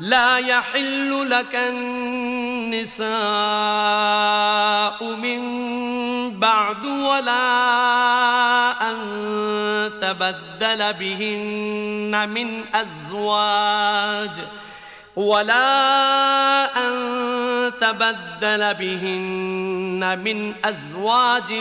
لا يحل لك النساء من بعد ولا أن تبدل بهن من أزواج ولا أن تبدل بهن من أزواج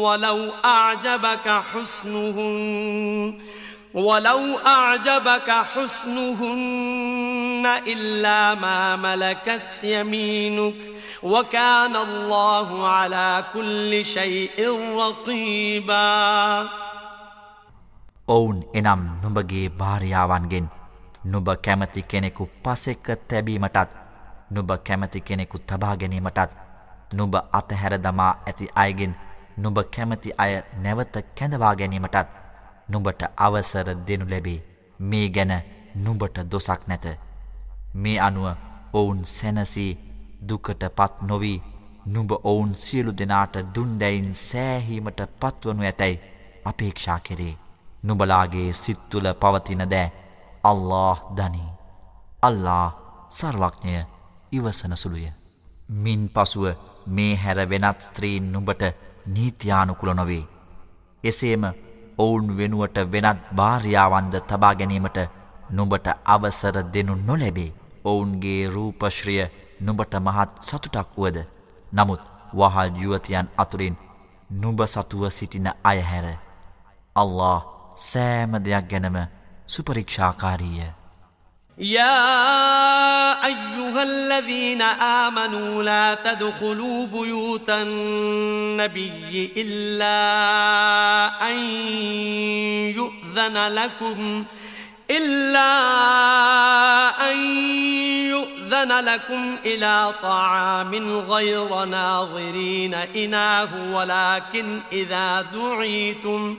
ولو أعجبك حسنهن ولو أعجبك حسنهن إلا ما ملكت يمينك وكان الله على كل شيء رقيبا ඔවුන් එනම් නුඹගේ භාර්යාවන්ගෙන් නුබ කැමති කෙනෙකු පසෙක්ක තැබීමටත් නුබ කැමති කෙනෙකු තබා ගැනීමටත් නුබ අතහැර දමා ඇති අයගෙන් නුබ කැමති අය නැවත කැඳවා ගැනීමටත් නුඹට අවසර දෙනු ලැබේ. මේ ගැන නුඹට දොසක් නැත. මේ අනුව ඔවුන් සැනසී දුකට පත් නොවී. නුඹ ඔවුන් සියලු දෙනාට දුන්දැයින් සෑහීමට පත්වනු ඇතැයි අපේක්ෂා කෙරේ. නුබලාගේ සිත්තුල පවතින දෑ අල්له දනී. අල්ලා සර්වඥය ඉවසන සුළුය. මින් පසුව මේ හැර වෙනත් ස්ත්‍රීන් නුඹට නීතියානුකුල නොවේ. එසේම ඔවුන් වෙනුවට වෙනත් භාර්යාවන්ද තබා ගැනීමට නුඹට අවසර දෙනු නොලැබේ. ඔවුන්ගේ රූපශ්‍රිය නුඹට මහත් සතුටක් වුවද? නමුත් වහල් යුවතියන් අතුරින් නුඹ සතුව සිටින අයහැර අල්له සෑම දෙයක් ගැනම සුපරීක්ෂාකාරීය. يا أيها الذين آمنوا لا تدخلوا بيوت النبي إلا أن يؤذن لكم إلا أن يؤذن لكم إلى طعام غير ناظرين إناه ولكن إذا دعيتم ۖ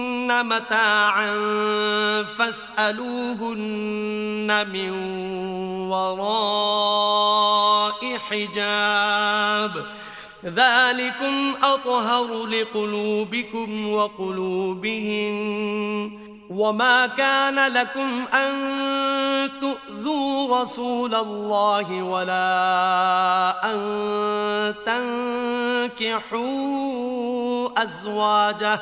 متاعا فاسألوهن من وراء حجاب ذلكم أطهر لقلوبكم وقلوبهم وما كان لكم أن تؤذوا رسول الله ولا أن تنكحوا أزواجه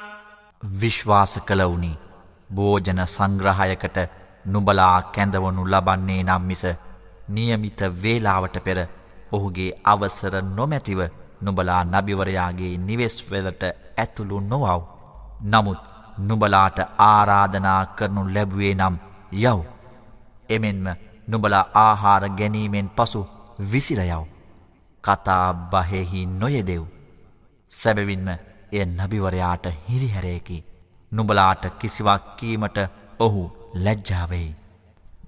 විශ්වාස කළවුනි භෝජන සංග්‍රහයකට නුබලා කැඳවනු ලබන්නේ නම් මිස නියමිත වේලාවට පෙර ඔහුගේ අවසර නොමැතිව නුබලා නබිවරයාගේ නිවෙස්වෙලට ඇතුළු නොවව්. නමුත් නුබලාට ආරාධනා කරනු ලැබුවේ නම් යව්. එමෙන්ම නුබලා ආහාර ගැනීමෙන් පසු විසිරයව්. කතා බහෙහි නොයෙදෙව්. සැබවින්ම එය නබිවරයාට හිරිහැරයකි නුබලාට කිසිවක් කීමට ඔහු ලැජ්ජාවෙයි.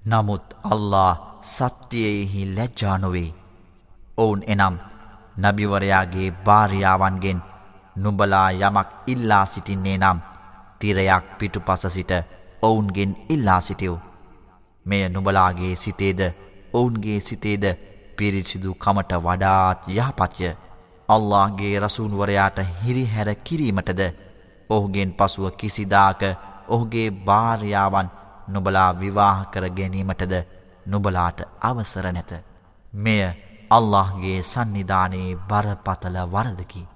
නමුත් අල්له සත්‍යයෙහි ලැජ්ජානොවේ. ඔවුන් එනම් නබිවරයාගේ භාරියාවන්ගෙන් නුබලා යමක් ඉල්ලා සිටින්නේ නම් තිරයක් පිටු පස සිට ඔවුන්ගෙන් ඉල්ලා සිටියව්. මෙය නුබලාගේ සිතේද ඔවුන්ගේ සිතේද පිරිසිදු කමට වඩාත් යහපච්චය අල්لهගේ රසූන්වරයාට හිරිහැර කිරීමටද ඔහුගෙන් පසුව කිසිදාක ඔහුගේ භාර්යාවන් නොබලා විවාහ කර ගැනීමටද නොබලාට අවසර නැත. මෙය අල්لهගේ සන්නිධානයේ බරපතල වරදකි.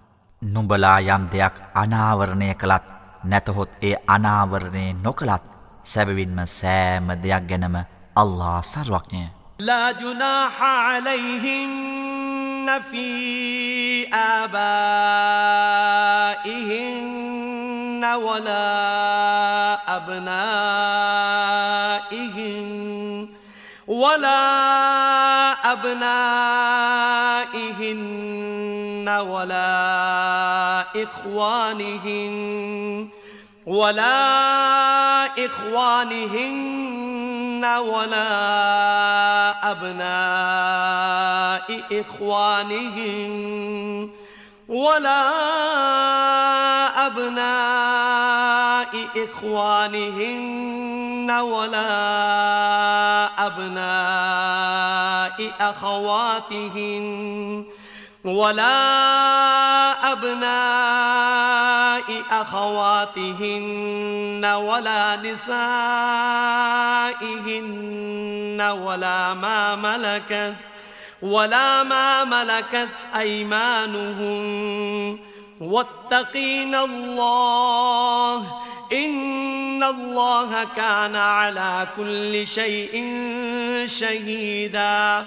නුඹලා යම් දෙයක් අනාවරණය කළත් නැතහොත් ඒ අනාවරණය නොකළත් සැබවින්ම සෑම දෙයක් ගැනම අල්ලා සර්වක්ඥය. لا جناح عليهن في آبائهن ولا أبنائهن ولا أبنائهن ولا إخوانهن ولا إخوانهن ولا أبناء إخوانهن ولا أبناء إخوانهن ولا أبناء أخواتهن ولا أبناء أخواتهن ولا نسائهن ولا ما ملكت ولا ما ملكت أيمانهم واتقين الله إن الله كان على كل شيء شهيدا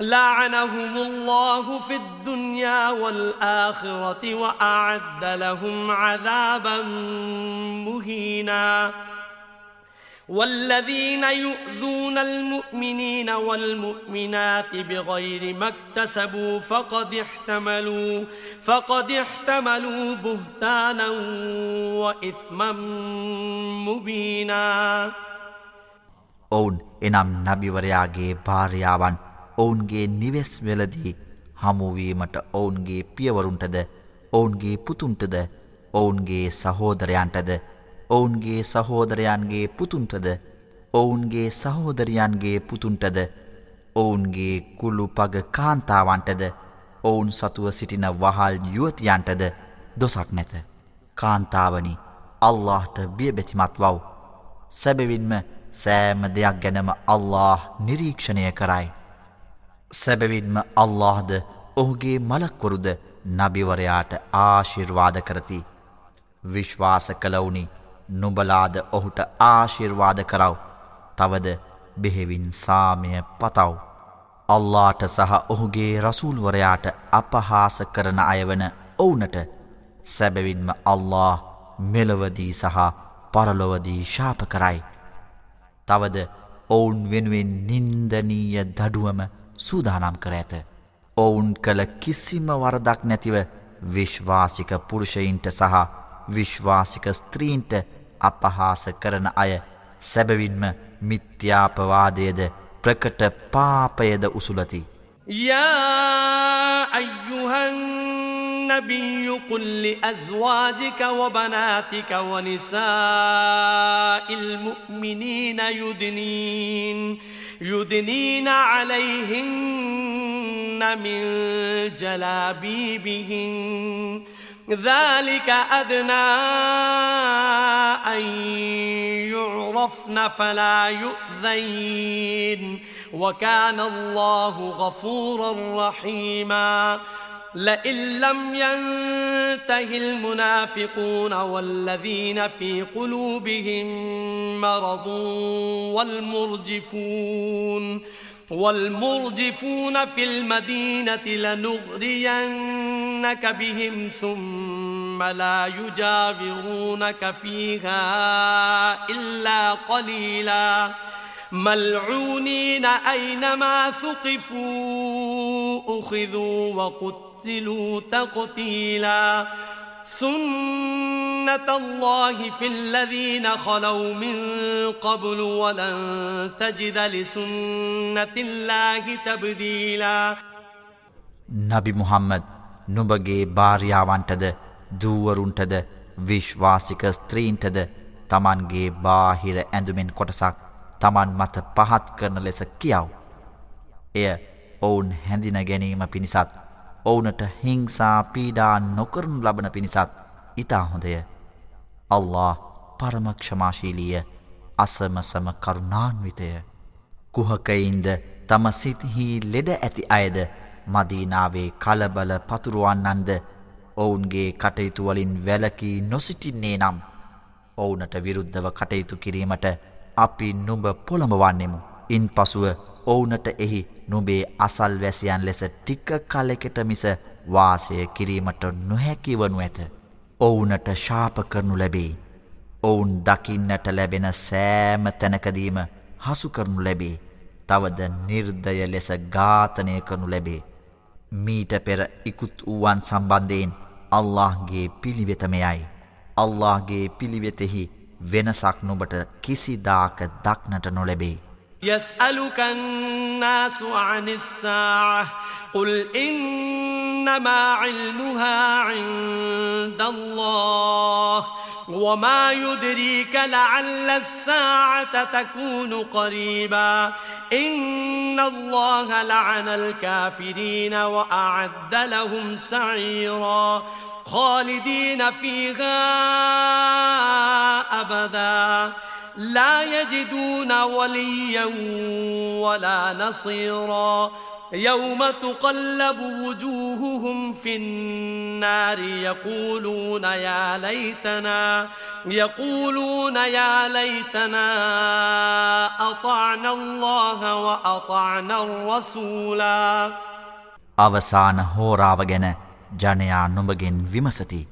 لعنهم الله في الدنيا والآخرة وأعد لهم عذابا مهيناً والذين يؤذون المؤمنين والمؤمنات بغير ما اكتسبوا فقد احتملوا فقد احتملوا بهتانا وإثما مبينا ඔවුන් එනම් නබිවරයාගේ භාර්යාවන් ඔවුන්ගේ නිවෙස් වෙලදී හමුුවීමට ඔවුන්ගේ පියවරුන්ටද ඔවුන්ගේ පුතුන්ටද ඔවුන්ගේ සහෝදරයන්ටද ඔවුන්ගේ සහෝදරයන්ගේ පුතුන්ටද ඔවුන්ගේ සහෝදරයන්ගේ පුතුන්ටද ඔවුන්ගේ කුළු පග කාන්තාවන්ටද ඔවුන් සතුව සිටින වහල් යුවතියන්ටද දොසක් නැත කාන්තාවනි අල්لهට බියබැතිමත් වව් සැබවින්ම සෑම දෙයක් ගැනම අල්له නිරීක්ෂණය කරයි. සැබවින්ම අල්لهද ඔහුගේ මලක්වරුද නබිවරයාට ආශිර්වාද කරති. විශ්වාස කළවුනි නුබලාද ඔහුට ආශිර්වාද කරව. තවද බෙහෙවින් සාමය පතව්. අල්ලාට සහ ඔහුගේ රසූල්වරයාට අපහාස කරන අයවන ඔවුනට සැබවින්ම අල්له මෙලොවදී සහ පරලොවදී ශාප කරයි. තවද ඔවුන් වෙනුවෙන් නින්දනීය දඩුවම සූදානම් කර ඇත. ඔවුන් කළ කිසිම වරදක් නැතිව විශ්වාසික පුරුෂයින්ට සහ විශ්වාසික ස්ත්‍රීන්ට අපහාස කරන අය සැබවින්ම මිත්‍යාපවාදයද ප්‍රකට පාපයද උසුලති. يا أيها النبي قل لأزواجك وبناتك ونساء المؤمنين يدنين يدنين عليهن من جلابيبهن. ذلك أدنى أن يعرفن فلا يؤذين. وكان الله غفورا رحيما. لئن لم ينته المنافقون والذين في قلوبهم مرض والمرجفون والمرجفون في المدينة لنغرينك بهم ثم لا يجاورونك فيها إلا قليلا ملعونين أينما ثقفوا أخذوا وقتلوا تقتيلا سنة الله في الذين خلوا من قبل ولن تجد لسنة الله تبديلا නබි මුහම්මද නුබගේ භාර්යාවන්ටද දූවරුන්ටද විශ්වාසික ස්ත්‍රීන්ටද තමන්ගේ බාහිර ඇඳුමෙන් කොටසක් තමන් මත පහත් කරන ලෙස කියව්. එය ඔවුන් හැඳින ගැනීම පිණිසත් ඔවුනට හිංසා පීඩා නොකරනු ලබන පිණිසත් ඉතා හොඳය. අල්له පරමක්ෂමාශීලිය අසමසම කරුණාන්විතය. කුහකයින්ද තම සිතිහි ලෙඩ ඇති අයද මදීනාවේ කලබල පතුරුවන්නන්ද ඔවුන්ගේ කටයුතුවලින් වැලකී නොසිටින්නේ නම් ඔවුනට විරුද්ධව කටයුතු කිරීමට අපි නුඹ පොළඹවන්නෙමු. ඉන් පසුව ඔවුනට එහි නුබේ අසල්වැසියන් ලෙස ටික්ක කලෙකෙට මිස වාසය කිරීමට නොහැකිවනු ඇත. ඔවුනට ශාප කරනු ලැබේ. ඔවුන් දකින්නට ලැබෙන සෑම තැනකදීම හසු කරනු ලැබේ. තවද නිර්දය ලෙස ඝාතනය කරනු ලැබේ. මීට පෙර ඉකුත් වූවන් සම්බන්ධයෙන් අල්لهගේ පිළිවෙතමයයි. අල්لهගේ පිළිවෙතෙහි වෙනසක් නොබට කිසිදාක දක්නට නොලැබේ. يسألك الناس عن الساعة قل إنما علمها عند الله وما يدريك لعل الساعة تكون قريبا إن الله لعن الكافرين وأعد لهم سعيرا خالدين فيها أبداً لا يجدون وليا ولا نصيرا يوم تقلب وجوههم في النار يقولون يا ليتنا يقولون يا ليتنا أطعنا الله وأطعنا الرسولا අවසාන හෝරාව ගැන ජනයා නුඹගෙන් විමසති.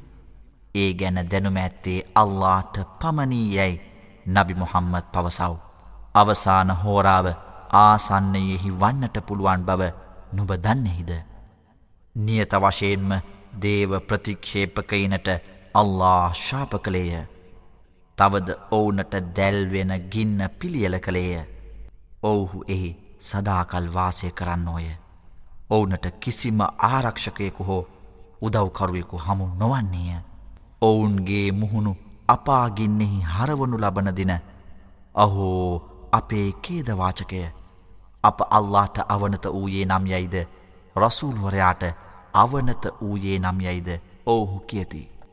ඒ ගැන දැනුම ඇත්තේ අල්ලාට පමණී යැයි නබි මුහම්මත් පවසව්. අවසාන හෝරාව ආසන්නයෙහි වන්නට පුළුවන් බව නුබ දන්නෙහිද. නියත වශයෙන්ම දේව ප්‍රතික්ෂේපකයිනට අල්له ශාප කළේය. තවද ඔවුනට දැල්වෙන ගින්න පිළියල කළේය. ඔවුහු එහි සදාකල් වාසය කරන්නෝය. ඔවුනට කිසිම ආරක්ෂකයෙකු හෝ උදව්කරුවෙකු හමු නොවන්නේය. ඔවුන්ගේ මුහුණු අපාගින්නෙහි හරවනු ලබන දින අහෝ අපේ කේදවාචකය අප අල්ලාට අවනත වූයේ නම් යයිද රසූල්වරයාට අවනත වූයේ නම් යයිද ඔවුහු කියති.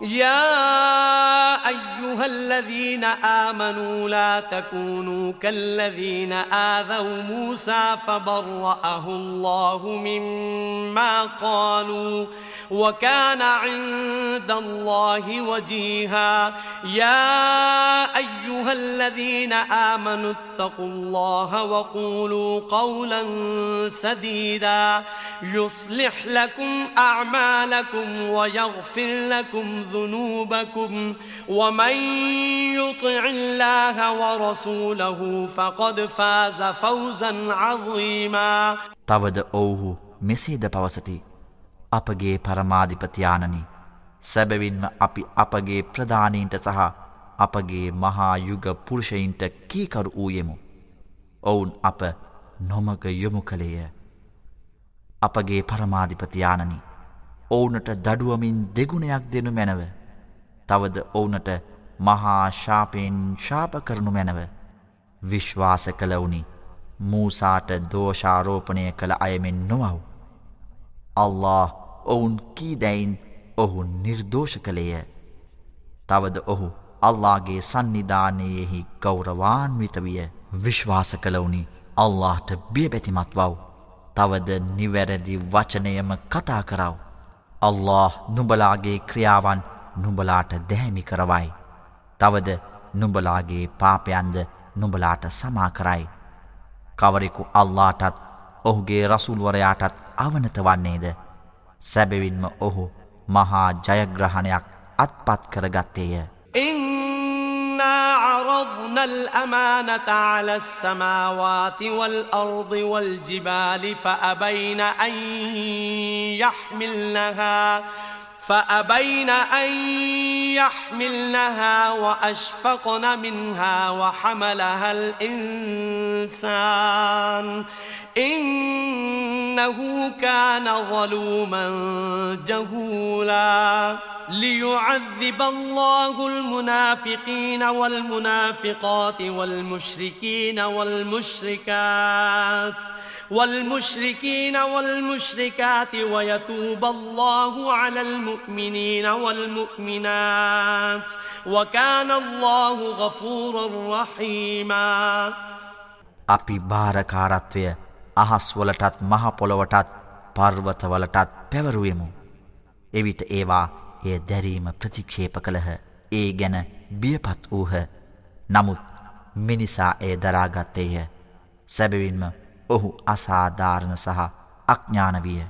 يا أيها الذين آمنوا لا تكونوا كالذين آذوا موسى فبرأه الله مما قالوا وكان عند الله وجيها يا أيها الذين آمنوا اتقوا الله وقولوا قولا سديدا يصلح لكم أعمالكم ويغفر لكم ذنوبكم ومن يطع الله ورسوله فقد فاز فوزا عظيما තවද ඔවුහු මෙසේද පවසති අපගේ පරමාධිපතියානනි සැබවින්ම අපි අපගේ ප්‍රධානීන්ට සහ අපගේ මහා යුග පුරුෂයින්ට කීකරු වූයෙමු. ඔවුන් අප නොමග යොමු කළේය. අපගේ පරමාධිපතියානනි ඔවුනට දඩුවමින් දෙගුණයක් දෙනු මැනව. තවද ඔවුනට මහා ශාපයෙන් ශාප කරනු මැනව විශ්වාස කළ වුනි මූසාට දෝෂාරෝපණය කළ අයමෙන් නොවව්. අල්له ඔවුන් කීදැයින් ඔහු නිර්දෝෂ කළේය. තවද ඔහු අල්ලාගේ සන්නිධානයෙහි ගෞරවාන්විත විය. විශ්වාස කළවුනි අල්ලාහට බියබැතිමත් වව්. තවද නිවැරදි වචනයම කතා කරව. අල්له නුඹලාගේ ක්‍රියාවන් නුඹලාට දැහැමි කරවයි. තවද නුඹලාගේ පාපයන්ද නුඹලාට සමාකරයි. කවරෙකු අල්ලාටත් ඔහුගේ රසුල්වරයාටත් අවනත වන්නේද. සැබවින්ම ඔහු මහා ජයග්‍රහණයක් අත්පත් කරගත්තේය. إنا عرضنا الأمانة على السماوات والأرض والجبال فأبين أن يحملنها فأبين أن يحملنها وأشفقن منها وحملها الإنسان إنه كان ظلوما جهولا ليعذب الله المنافقين والمنافقات والمشركين والمشركات والمشركين والمشركات ويتوب الله على المؤمنين والمؤمنات وكان الله غفورا رحيما අපි භාරකාරත්වය අහස්වලටත් මහපොළොවටත් පර්වතවලටත් පැවරුවෙමු. එවිට ඒවා එය දැරීම ප්‍රතික්ෂේප කළහ. ඒ ගැන බියපත් වූහ. නමුත් මිනිසා එය දරාගත්තේය. සැබවින්ම ඔහු අසාධාරණ සහ අඥ්ඥාන විය.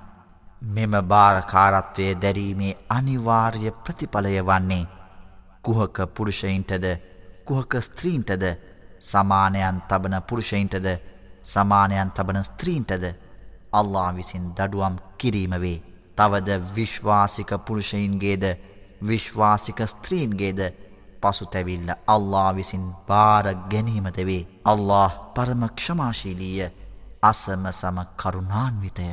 මෙම භාරකාරත්වය දැරීමේ අනිවාර්ය ප්‍රතිඵලය වන්නේ කුහක පුරුෂයින්ටද කුහක ස්ත්‍රීන්ටද සමානයන් තබන පුරුෂයින්ටද සමානයන් තබන ස්ත්‍රීන්ටද අල්ලා විසින් දඩුවම් කිරීම වේ තවද විශ්වාසික පුරුෂයින්ගේද විශ්වාසික ස්ත්‍රීන්ගේද පසුතැවිල්ල අල්ලා විසින් භාර ගැනීමද වේ. අල්له පරම ක්ෂමාශීලීය අසම සම කරුණාන්විතය.